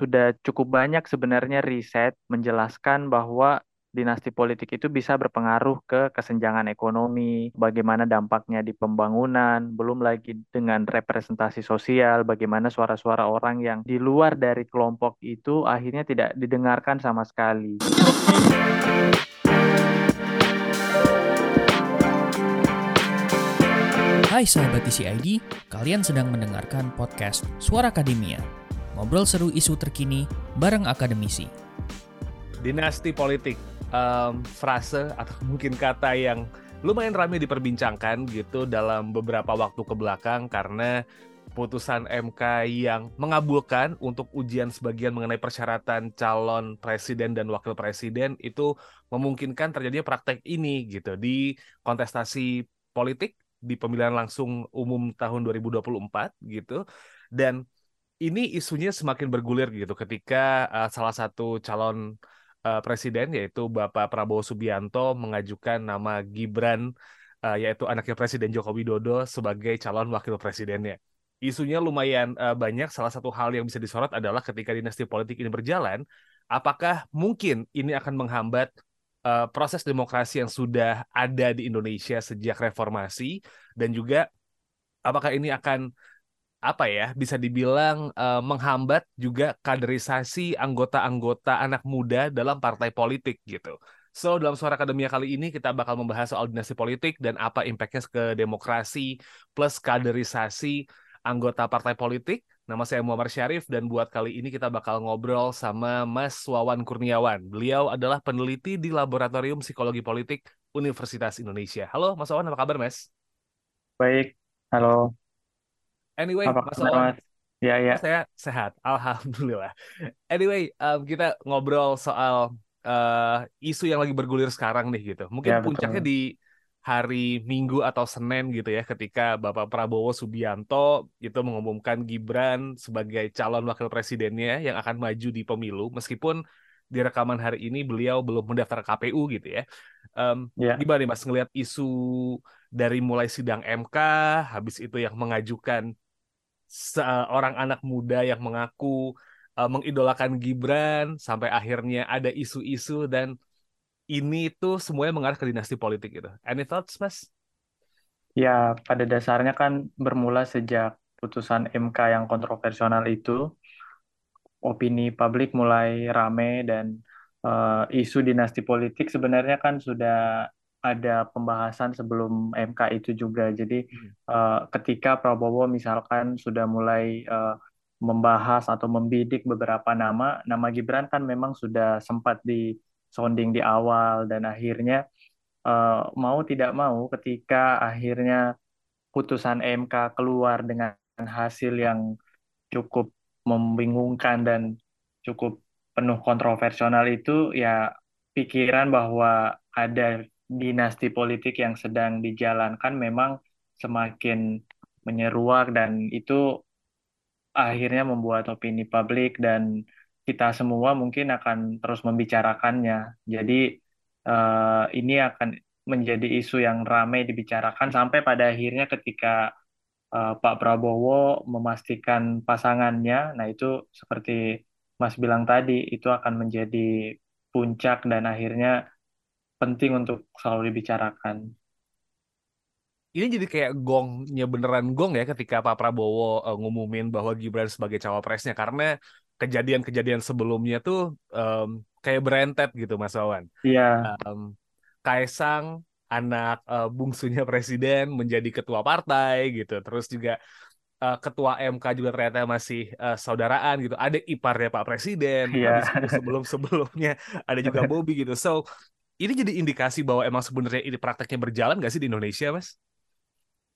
sudah cukup banyak sebenarnya riset menjelaskan bahwa dinasti politik itu bisa berpengaruh ke kesenjangan ekonomi, bagaimana dampaknya di pembangunan, belum lagi dengan representasi sosial, bagaimana suara-suara orang yang di luar dari kelompok itu akhirnya tidak didengarkan sama sekali. Hai sahabat TCID, kalian sedang mendengarkan podcast Suara Akademia. Ngobrol seru isu terkini bareng akademisi. Dinasti politik um, frase atau mungkin kata yang lumayan ramai diperbincangkan gitu dalam beberapa waktu ke belakang karena putusan MK yang mengabulkan untuk ujian sebagian mengenai persyaratan calon presiden dan wakil presiden itu memungkinkan terjadinya praktek ini gitu di kontestasi politik di pemilihan langsung umum tahun 2024 gitu dan ini isunya semakin bergulir gitu ketika uh, salah satu calon uh, presiden yaitu Bapak Prabowo Subianto mengajukan nama Gibran uh, yaitu anaknya Presiden Joko Widodo sebagai calon wakil presidennya. Isunya lumayan uh, banyak. Salah satu hal yang bisa disorot adalah ketika dinasti politik ini berjalan, apakah mungkin ini akan menghambat uh, proses demokrasi yang sudah ada di Indonesia sejak reformasi dan juga apakah ini akan apa ya bisa dibilang uh, menghambat juga kaderisasi anggota-anggota anak muda dalam partai politik gitu. So dalam suara akademia kali ini kita bakal membahas soal dinasti politik dan apa impactnya ke demokrasi plus kaderisasi anggota partai politik. Nama saya Muhammad Syarif dan buat kali ini kita bakal ngobrol sama Mas Wawan Kurniawan. Beliau adalah peneliti di Laboratorium Psikologi Politik Universitas Indonesia. Halo Mas Wawan, apa kabar Mas? Baik, halo. Anyway, Apa Mas? Ya, ya. saya sehat, alhamdulillah. Anyway, um, kita ngobrol soal uh, isu yang lagi bergulir sekarang nih gitu. Mungkin Ya, puncaknya betul. di hari Minggu atau Senin gitu ya, ketika Bapak Prabowo Subianto itu mengumumkan Gibran sebagai calon wakil presidennya yang akan maju di pemilu, meskipun di rekaman hari ini beliau belum mendaftar KPU gitu ya. Um, Ya. gimana nih Mas ngelihat isu dari mulai sidang MK, habis itu yang mengajukan seorang anak muda yang mengaku uh, mengidolakan Gibran sampai akhirnya ada isu-isu dan ini tuh semuanya mengarah ke dinasti politik gitu. Any thoughts, Mas? Ya, pada dasarnya kan bermula sejak putusan MK yang kontroversial itu, opini publik mulai rame dan eh, isu dinasti politik sebenarnya kan sudah ada pembahasan sebelum MK itu juga. Jadi eh, ketika Prabowo misalkan sudah mulai eh, membahas atau membidik beberapa nama, nama Gibran kan memang sudah sempat disonding di awal dan akhirnya eh, mau tidak mau ketika akhirnya putusan MK keluar dengan hasil yang cukup membingungkan dan cukup penuh kontroversial itu ya pikiran bahwa ada dinasti politik yang sedang dijalankan memang semakin menyeruak dan itu akhirnya membuat opini publik dan kita semua mungkin akan terus membicarakannya. Jadi eh, ini akan menjadi isu yang ramai dibicarakan sampai pada akhirnya ketika eh, Pak Prabowo memastikan pasangannya, nah itu seperti Mas bilang tadi, itu akan menjadi puncak dan akhirnya penting untuk selalu dibicarakan. Ini jadi kayak gongnya beneran gong ya ketika Pak Prabowo uh, ngumumin bahwa Gibran sebagai cawapresnya karena kejadian-kejadian sebelumnya tuh um, kayak berentet gitu Mas Wawan. Iya, Um, Kaisang anak uh, bungsunya presiden menjadi ketua partai gitu. Terus juga uh, ketua MK juga ternyata masih uh, saudaraan gitu. Ada iparnya Pak Presiden. iya. Habis itu sebelum-sebelumnya ada juga Bobby gitu. So ini jadi indikasi bahwa emang sebenarnya ini prakteknya berjalan nggak sih di Indonesia, Mas?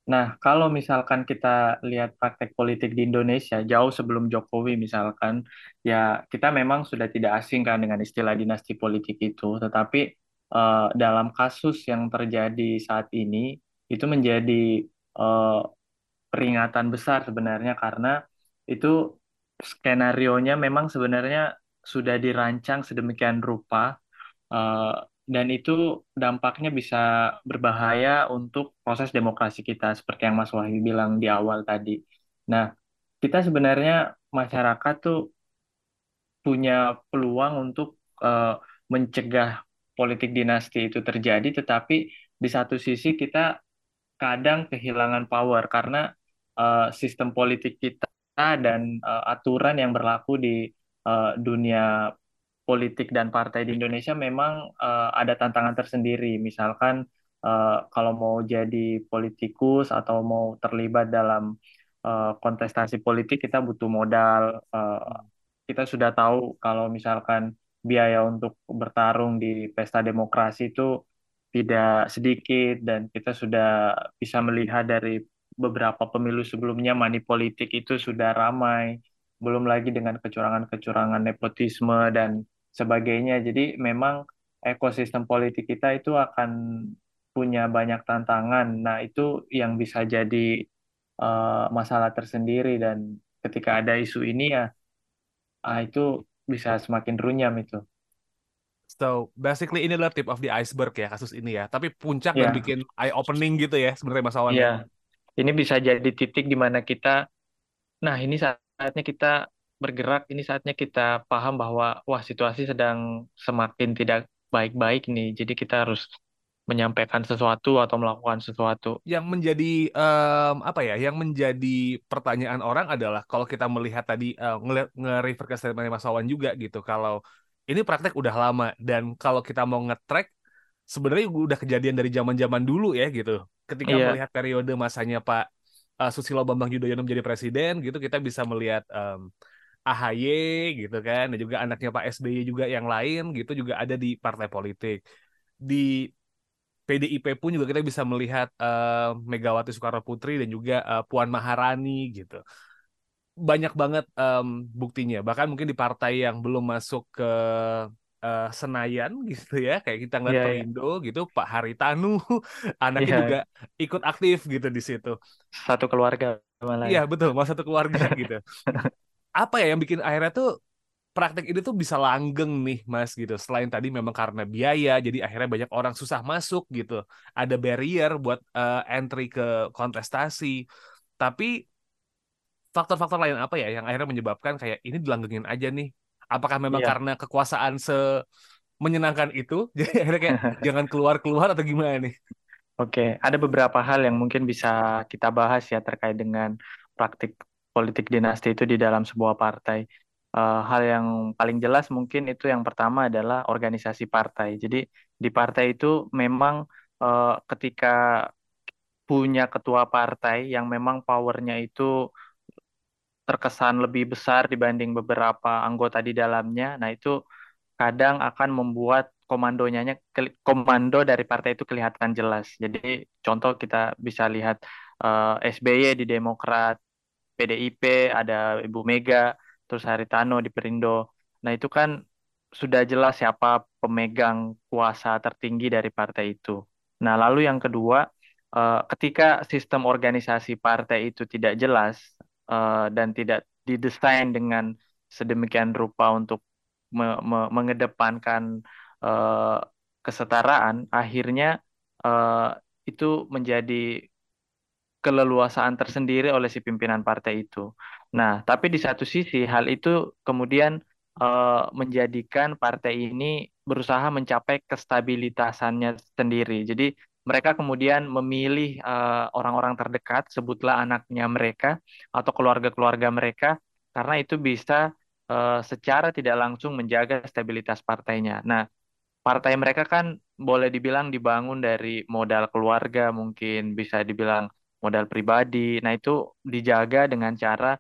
Nah, kalau misalkan kita lihat praktek politik di Indonesia jauh sebelum Jokowi misalkan, ya kita memang sudah tidak asing kan dengan istilah dinasti politik itu. Tetapi eh, dalam kasus yang terjadi saat ini itu menjadi eh, peringatan besar sebenarnya karena itu skenarionya memang sebenarnya sudah dirancang sedemikian rupa eh, dan itu dampaknya bisa berbahaya untuk proses demokrasi kita seperti yang Mas Wahyu bilang di awal tadi. Nah, kita sebenarnya masyarakat tuh punya peluang untuk uh, mencegah politik dinasti itu terjadi, tetapi di satu sisi kita kadang kehilangan power karena uh, sistem politik kita dan uh, aturan yang berlaku di uh, dunia politik dan partai di Indonesia memang uh, ada tantangan tersendiri. Misalkan uh, kalau mau jadi politikus atau mau terlibat dalam uh, kontestasi politik kita butuh modal. Uh, kita sudah tahu kalau misalkan biaya untuk bertarung di pesta demokrasi itu tidak sedikit dan kita sudah bisa melihat dari beberapa pemilu sebelumnya money politik itu sudah ramai belum lagi dengan kecurangan-kecurangan nepotisme dan sebagainya jadi memang ekosistem politik kita itu akan punya banyak tantangan nah itu yang bisa jadi uh, masalah tersendiri dan ketika ada isu ini ya ah, itu bisa semakin runyam itu So basically ini adalah tip of the iceberg ya kasus ini ya. Tapi puncak yeah. dan bikin eye opening gitu ya sebenarnya Mas Awan. Iya. Yeah. Ini bisa jadi titik di mana kita nah ini saatnya kita bergerak, ini saatnya kita paham bahwa wah situasi sedang semakin tidak baik-baik nih. Jadi kita harus menyampaikan sesuatu atau melakukan sesuatu. Yang menjadi um, apa ya? Yang menjadi pertanyaan orang adalah kalau kita melihat tadi uh, nge-refer ke statement Mas Awan juga gitu kalau ini praktek udah lama dan kalau kita mau nge-track sebenarnya udah kejadian dari zaman-zaman dulu ya gitu. Ketika yeah. melihat periode masanya Pak uh, Susilo Bambang Yudhoyono menjadi presiden gitu kita bisa melihat um, AHY gitu kan dan juga anaknya Pak SBY juga yang lain gitu juga ada di partai politik. Di PDIP pun juga kita bisa melihat uh, Megawati Soekarno Putri dan juga uh, Puan Maharani gitu banyak banget um, buktinya. Bahkan mungkin di partai yang belum masuk ke uh, Senayan gitu ya, kayak kita ngeliat yeah, iya. Perindo yeah. gitu, Pak Haritanu anaknya yeah. juga ikut aktif gitu di situ. Satu keluarga malah. Iya betul, mau satu keluarga gitu. Apa ya yang bikin akhirnya tuh praktek ini tuh bisa langgeng nih mas gitu. Selain tadi memang karena biaya, jadi akhirnya banyak orang susah masuk gitu. Ada barrier buat uh, entry ke kontestasi. Tapi faktor-faktor lain apa ya yang akhirnya menyebabkan kayak ini dilanggengin aja nih? Apakah memang iya. karena kekuasaan se menyenangkan itu jadi akhirnya kayak jangan keluar-keluar atau gimana nih? Oke, ada beberapa hal yang mungkin bisa kita bahas ya terkait dengan praktik politik dinasti itu di dalam sebuah partai. Uh, hal yang paling jelas mungkin itu yang pertama adalah organisasi partai. Jadi di partai itu memang uh, ketika punya ketua partai yang memang powernya itu terkesan lebih besar dibanding beberapa anggota di dalamnya. Nah, itu kadang akan membuat komandonya komando dari partai itu kelihatan jelas. Jadi contoh kita bisa lihat uh, eh, SBY di Demokrat, PDIP ada Ibu Mega, terus Haritano di Perindo. Nah, itu kan sudah jelas siapa pemegang kuasa tertinggi dari partai itu. Nah, lalu yang kedua, uh, ketika sistem organisasi partai itu tidak jelas, uh, dan tidak didesain dengan sedemikian rupa untuk me me mengedepankan uh, kesetaraan, akhirnya itu menjadi keleluasaan tersendiri oleh si pimpinan partai itu. Nah, tapi di satu sisi hal itu kemudian uh, menjadikan partai ini berusaha mencapai kestabilitasannya sendiri. Jadi mereka kemudian memilih eh, orang-orang uh, terdekat, sebutlah anaknya mereka atau keluarga-keluarga mereka, karena itu bisa uh, secara tidak langsung menjaga stabilitas partainya. Nah, partai mereka kan boleh dibilang dibangun dari modal keluarga, mungkin bisa dibilang modal pribadi. Nah, itu dijaga dengan cara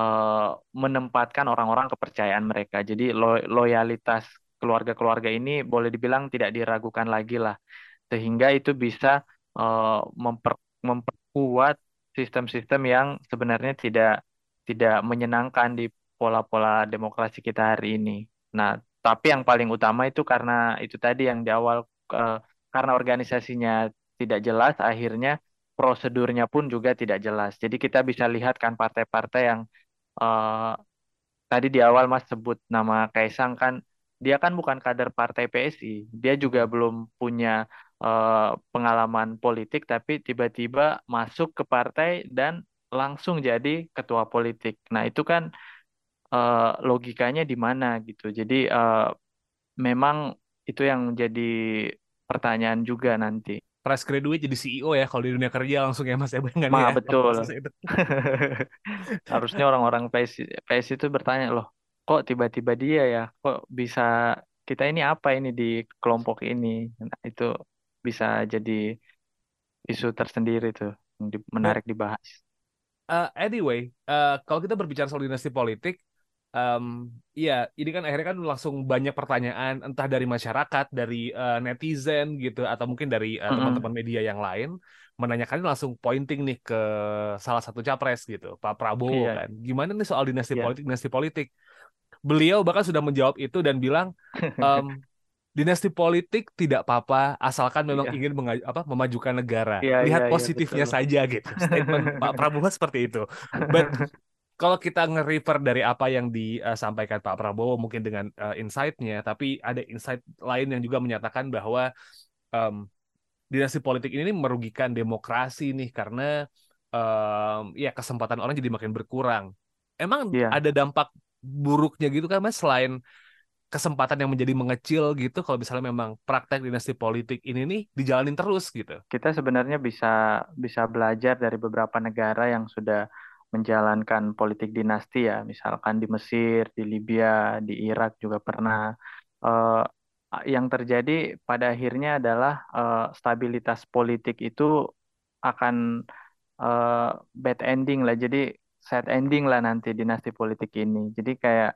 uh, menempatkan orang-orang kepercayaan mereka. Jadi lo loyalitas keluarga-keluarga ini boleh dibilang tidak diragukan lagi lah sehingga itu bisa uh, memper, memperkuat sistem-sistem yang sebenarnya tidak tidak menyenangkan di pola-pola demokrasi kita hari ini. Nah, tapi yang paling utama itu karena itu tadi yang di awal uh, karena organisasinya tidak jelas, akhirnya prosedurnya pun juga tidak jelas. Jadi kita bisa lihat kan partai-partai yang uh, tadi di awal Mas sebut nama Kaisang kan dia kan bukan kader partai PSI, dia juga belum punya uh, pengalaman politik, tapi tiba-tiba masuk ke partai dan langsung jadi ketua politik. Nah itu kan uh, logikanya di mana gitu. Jadi uh, memang itu yang menjadi pertanyaan juga nanti. Fresh graduate jadi CEO ya kalau di dunia kerja langsung ya Mas ya bayangannya Ma, ya. betul. Harusnya orang-orang PS PS itu bertanya loh, kok tiba-tiba dia ya, kok bisa kita ini apa ini di kelompok ini? Nah, itu bisa jadi isu tersendiri tuh yang menarik dibahas. Uh, anyway, uh, kalau kita berbicara soal dinasti politik, um, ya ini kan akhirnya kan langsung banyak pertanyaan entah dari masyarakat, dari uh, netizen gitu, atau mungkin dari uh, teman-teman media yang lain menanyakan langsung pointing nih ke salah satu capres gitu, Pak Prabowo iya. kan. Gimana nih soal dinasti iya. politik, dinasti politik? Beliau bahkan sudah menjawab itu dan bilang um, dinasti politik tidak apa-apa asalkan memang yeah. ingin apa, memajukan negara. Yeah, Lihat yeah, iya, positifnya yeah, saja gitu. Statement Pak Prabowo seperti itu. But kalau kita nge-refer dari apa yang disampaikan Pak Prabowo mungkin dengan uh, insight-nya, tapi ada insight lain yang juga menyatakan bahwa um, dinasti politik ini merugikan demokrasi nih karena um, ya kesempatan orang jadi makin berkurang. Emang yeah. ada dampak buruknya gitu kan Mas selain kesempatan yang menjadi mengecil gitu kalau misalnya memang praktek dinasti politik ini nih dijalanin terus gitu. Kita sebenarnya bisa bisa belajar dari beberapa negara yang sudah menjalankan politik dinasti ya, misalkan di Mesir, di Libya, di Irak juga pernah. Uh, yang terjadi pada akhirnya adalah uh, stabilitas politik itu akan uh, bad ending lah, jadi sad ending lah nanti dinasti politik ini. Jadi kayak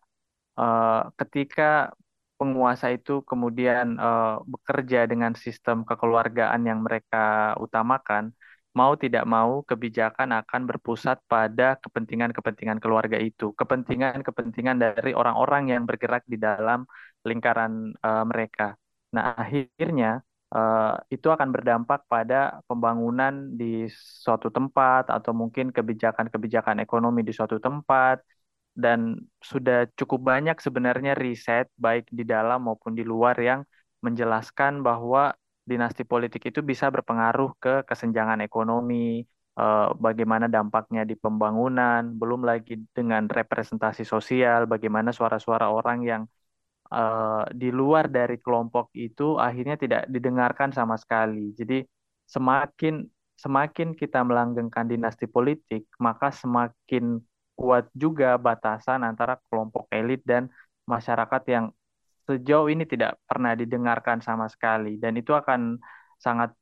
uh, ketika penguasa itu kemudian uh, bekerja dengan sistem kekeluargaan yang mereka utamakan, mau tidak mau kebijakan akan berpusat pada kepentingan-kepentingan keluarga itu, kepentingan-kepentingan dari orang-orang yang bergerak di dalam lingkaran uh, mereka. Nah, akhirnya uh, itu akan berdampak pada pembangunan di suatu tempat atau mungkin kebijakan-kebijakan ekonomi di suatu tempat dan sudah cukup banyak sebenarnya riset baik di dalam maupun di luar yang menjelaskan bahwa dinasti politik itu bisa berpengaruh ke kesenjangan ekonomi, eh, bagaimana dampaknya di pembangunan, belum lagi dengan representasi sosial, bagaimana suara-suara orang yang eh, di luar dari kelompok itu akhirnya tidak didengarkan sama sekali. Jadi semakin semakin kita melanggengkan dinasti politik, maka semakin kuat juga batasan antara kelompok elit dan masyarakat yang sejauh ini tidak pernah didengarkan sama sekali dan itu akan sangat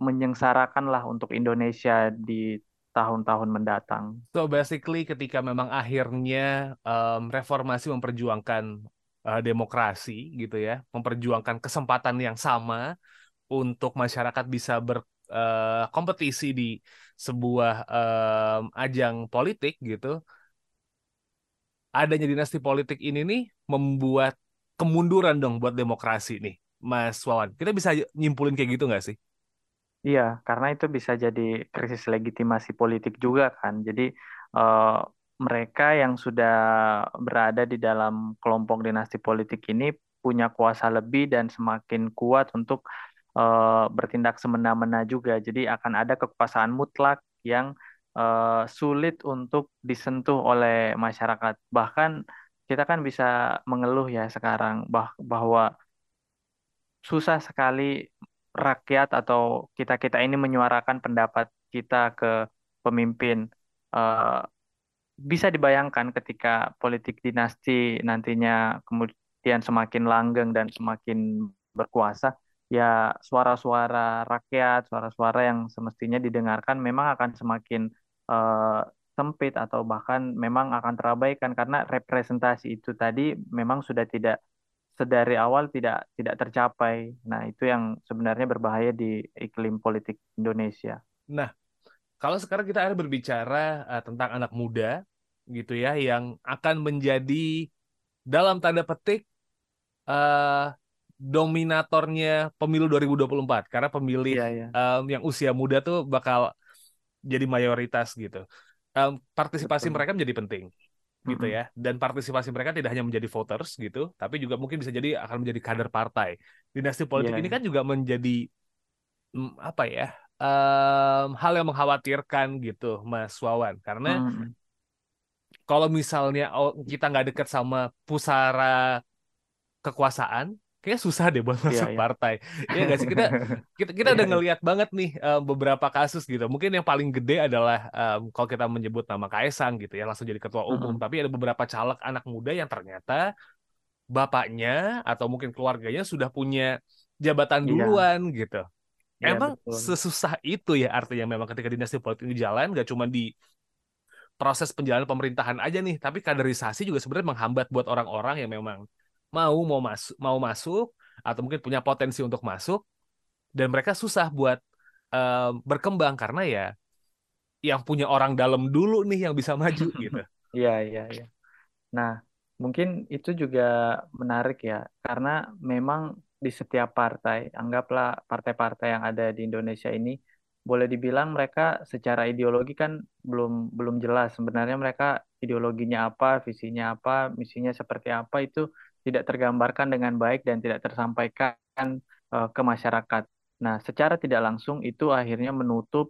menyengsarakan lah untuk Indonesia di tahun-tahun mendatang. So basically ketika memang akhirnya um, reformasi memperjuangkan uh, demokrasi gitu ya, memperjuangkan kesempatan yang sama untuk masyarakat bisa berkompetisi uh, di sebuah um, ajang politik gitu adanya dinasti politik ini nih membuat kemunduran dong buat demokrasi nih Mas Wawan kita bisa nyimpulin kayak gitu nggak sih Iya, karena itu bisa jadi krisis legitimasi politik juga kan. Jadi uh, mereka yang sudah berada di dalam kelompok dinasti politik ini punya kuasa lebih dan semakin kuat untuk uh, bertindak semena-mena juga. Jadi akan ada kekuasaan mutlak yang uh, sulit untuk disentuh oleh masyarakat. Bahkan kita kan bisa mengeluh ya sekarang bah bahwa susah sekali rakyat atau kita-kita ini menyuarakan pendapat kita ke pemimpin. Uh, bisa dibayangkan ketika politik dinasti nantinya kemudian semakin langgeng dan semakin berkuasa, ya suara-suara rakyat, suara-suara yang semestinya didengarkan memang akan semakin uh, sempit atau bahkan memang akan terabaikan karena representasi itu tadi memang sudah tidak sedari awal tidak tidak tercapai. Nah, itu yang sebenarnya berbahaya di iklim politik Indonesia. Nah, kalau sekarang kita ada berbicara uh, tentang anak muda gitu ya yang akan menjadi dalam tanda petik uh, dominatornya pemilu 2024 karena pemilih yeah, yeah. Um, yang usia muda tuh bakal jadi mayoritas gitu. Um, partisipasi mereka menjadi penting gitu mm ya. Dan partisipasi mereka tidak hanya menjadi voters gitu tapi juga mungkin bisa jadi akan menjadi kader partai. Dinasti politik yeah. ini kan juga menjadi um, apa ya um, hal yang mengkhawatirkan gitu Mas Wawan. Karena mm -hmm. kalau misalnya oh, kita nggak dekat sama pusara kekuasaan, kayak susah deh buat iya, masuk yeah, partai. Iya nggak sih kita kita kita udah iya. ngelihat banget nih um, beberapa kasus gitu. Mungkin yang paling gede adalah um, kalau kita menyebut nama Kaisang gitu ya langsung jadi ketua umum. Uh -huh. Tapi ada beberapa caleg anak muda yang ternyata bapaknya atau mungkin keluarganya sudah punya jabatan duluan yeah. gitu. Ya, Emang betul. sesusah itu ya artinya memang ketika dinasti politik ini jalan gak cuma di proses penjalanan pemerintahan aja nih, tapi kaderisasi juga sebenarnya menghambat buat orang-orang yang memang mau mau masuk mau masuk atau mungkin punya potensi untuk masuk dan mereka susah buat uh, berkembang karena ya yang punya orang dalam dulu nih yang bisa maju gitu. Iya iya iya. Nah mungkin itu juga menarik ya karena memang di setiap partai, anggaplah partai-partai yang ada di Indonesia ini, boleh dibilang mereka secara ideologi kan belum belum jelas sebenarnya mereka ideologinya apa, visinya apa, misinya seperti apa itu tidak tergambarkan dengan baik dan tidak tersampaikan uh, ke masyarakat. Nah, secara tidak langsung itu akhirnya menutup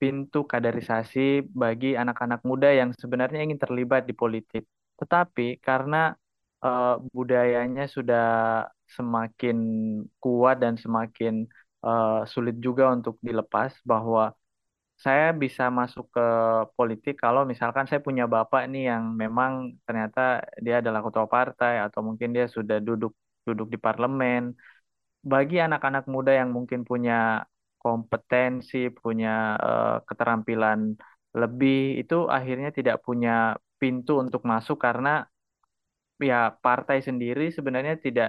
pintu kaderisasi bagi anak-anak muda yang sebenarnya ingin terlibat di politik. Tetapi karena uh, budayanya sudah semakin kuat dan semakin uh, sulit juga untuk dilepas bahwa saya bisa masuk ke politik kalau misalkan saya punya bapak nih yang memang ternyata dia adalah ketua partai atau mungkin dia sudah duduk duduk di parlemen. Bagi anak-anak muda yang mungkin punya kompetensi, punya uh, keterampilan lebih, itu akhirnya tidak punya pintu untuk masuk karena ya partai sendiri sebenarnya tidak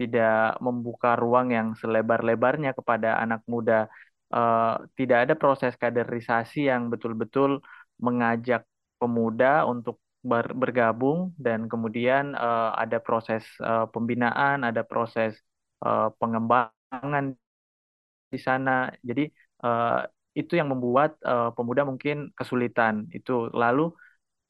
tidak membuka ruang yang selebar-lebarnya kepada anak muda. Uh, tidak ada proses kaderisasi yang betul-betul mengajak pemuda untuk ber bergabung dan kemudian uh, ada proses uh, pembinaan, ada proses uh, pengembangan di sana. Jadi uh, itu yang membuat uh, pemuda mungkin kesulitan. Itu lalu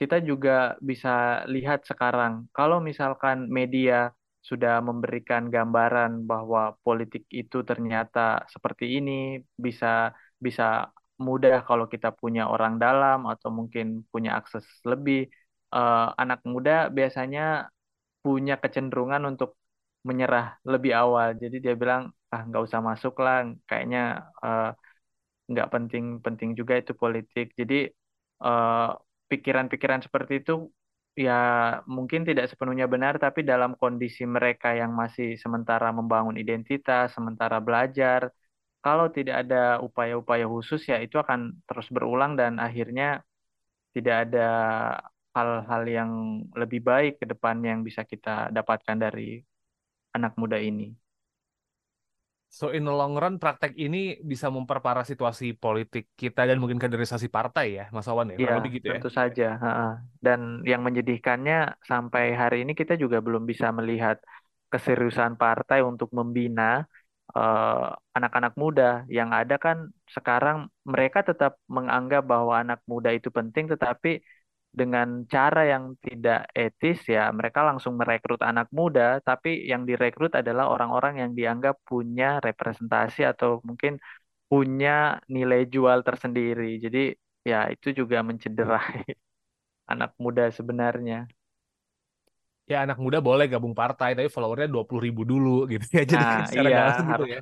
kita juga bisa lihat sekarang kalau misalkan media sudah memberikan gambaran bahwa politik itu ternyata seperti ini bisa bisa mudah kalau kita punya orang dalam atau mungkin punya akses lebih. Uh, anak muda biasanya punya kecenderungan untuk menyerah lebih awal. Jadi dia bilang ah nggak usah masuk lah kayaknya uh, nggak penting penting juga itu politik. Jadi uh, pikiran-pikiran seperti itu ya mungkin tidak sepenuhnya benar, tapi dalam kondisi mereka yang masih sementara membangun identitas, sementara belajar, kalau tidak ada upaya-upaya khusus ya itu akan terus berulang dan akhirnya tidak ada hal-hal yang lebih baik ke depannya yang bisa kita dapatkan dari anak muda ini. So in the long run praktek ini bisa memperparah situasi politik kita dan mungkin kaderisasi partai ya, Mas Awan ya, Iya, lebih gitu ya. tentu saja. Dan yang menyedihkannya sampai hari ini kita juga belum bisa melihat keseriusan partai untuk membina eh, anak-anak muda. Yang ada kan sekarang mereka tetap menganggap bahwa anak muda itu penting, tetapi dengan cara yang tidak etis ya mereka langsung merekrut anak muda. Tapi yang direkrut adalah orang-orang yang dianggap punya representasi atau mungkin punya nilai jual tersendiri. Jadi ya itu juga mencederai anak muda sebenarnya. Ya anak muda boleh gabung partai tapi followernya dua puluh ribu dulu gitu ya. Jadi nah, secara iya, gitu ya.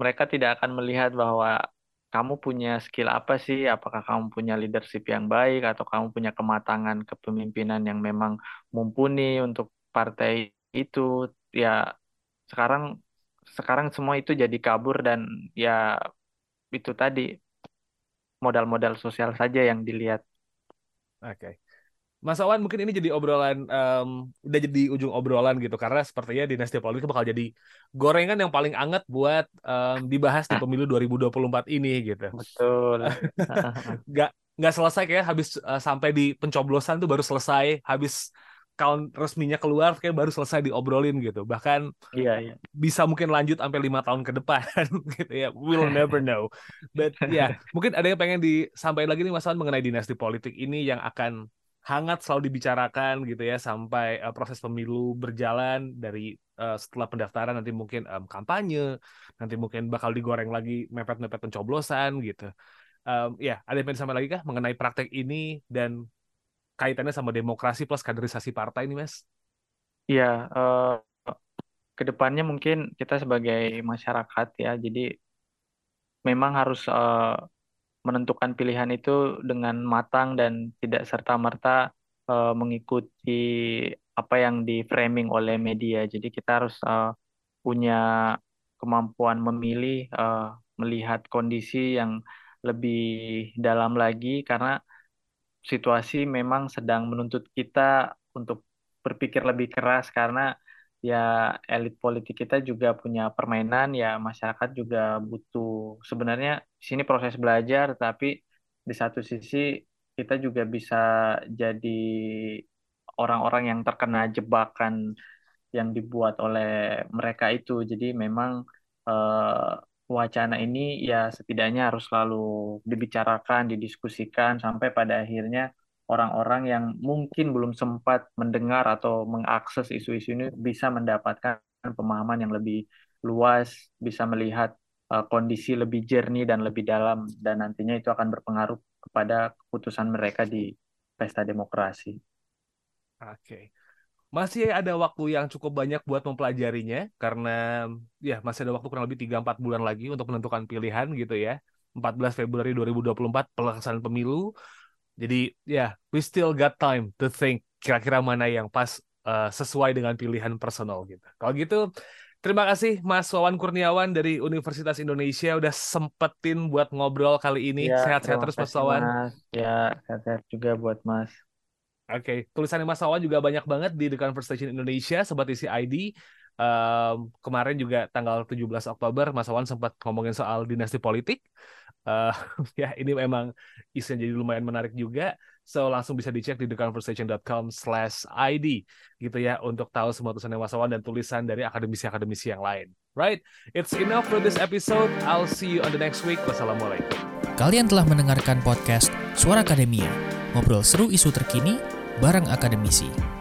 mereka tidak akan melihat bahwa kamu punya skill apa sih? Apakah kamu punya leadership yang baik atau kamu punya kematangan kepemimpinan yang memang mumpuni untuk partai itu? Ya sekarang sekarang semua itu jadi kabur dan ya itu tadi modal-modal sosial saja yang dilihat. Oke. Okay. Mas Awan mungkin ini jadi obrolan um, udah jadi ujung obrolan gitu karena sepertinya dinasti politik bakal jadi gorengan yang paling anget buat um, dibahas di pemilu 2024 ini gitu. Betul. Gak nggak selesai kayak habis uh, sampai di pencoblosan tuh baru selesai, habis count resminya keluar kayak baru selesai diobrolin gitu. Bahkan iya, iya. bisa mungkin lanjut sampai lima tahun ke depan gitu ya. We'll never know. But ya, yeah, mungkin ada yang pengen disampaikan lagi nih Mas Awan mengenai dinasti politik ini yang akan hangat selalu dibicarakan gitu ya sampai uh, proses pemilu berjalan dari uh, setelah pendaftaran nanti mungkin um, kampanye nanti mungkin bakal digoreng lagi mepet-mepet pencoblosan gitu um, ya ada yang sama lagi kah mengenai praktek ini dan kaitannya sama demokrasi plus kaderisasi partai ini, Mas? Iya, uh, ke depannya mungkin kita sebagai masyarakat ya, jadi memang harus uh, menentukan pilihan itu dengan matang dan tidak serta-merta uh, mengikuti apa yang di framing oleh media. Jadi kita harus uh, punya kemampuan memilih, uh, melihat kondisi yang lebih dalam lagi karena situasi memang sedang menuntut kita untuk berpikir lebih keras karena ya elit politik kita juga punya permainan ya masyarakat juga butuh. Sebenarnya di sini proses belajar tapi di satu sisi kita juga bisa jadi orang-orang yang terkena jebakan yang dibuat oleh mereka itu. Jadi memang eh, wacana ini ya setidaknya harus selalu dibicarakan, didiskusikan sampai pada akhirnya orang-orang yang mungkin belum sempat mendengar atau mengakses isu-isu ini bisa mendapatkan pemahaman yang lebih luas, bisa melihat uh, kondisi lebih jernih dan lebih dalam dan nantinya itu akan berpengaruh kepada keputusan mereka di pesta demokrasi. Oke. Masih ada waktu yang cukup banyak buat mempelajarinya karena ya masih ada waktu kurang lebih 3-4 bulan lagi untuk menentukan pilihan gitu ya. 14 Februari 2024 pelaksanaan pemilu. Jadi ya, yeah, we still got time to think kira-kira mana yang pas uh, sesuai dengan pilihan personal gitu. Kalau gitu Terima kasih Mas Wawan Kurniawan dari Universitas Indonesia udah sempetin buat ngobrol kali ini. Ya, sehat-sehat terus Mas Wawan. Ya, sehat-sehat juga buat Mas. Oke, okay. tulisan Mas Sawan juga banyak banget di The Conversation Indonesia, Sobat Isi ID. Um, kemarin juga tanggal 17 Oktober, Mas Sawan sempat ngomongin soal dinasti politik. Uh, ya, ini memang isinya jadi lumayan menarik juga. So, langsung bisa dicek di theconversation.com slash ID gitu ya, untuk tahu semua tulisan Mas Sawan dan tulisan dari akademisi-akademisi yang lain. Right? It's enough for this episode. I'll see you on the next week. Wassalamualaikum. Kalian telah mendengarkan podcast Suara Akademia. Ngobrol seru isu terkini bareng akademisi.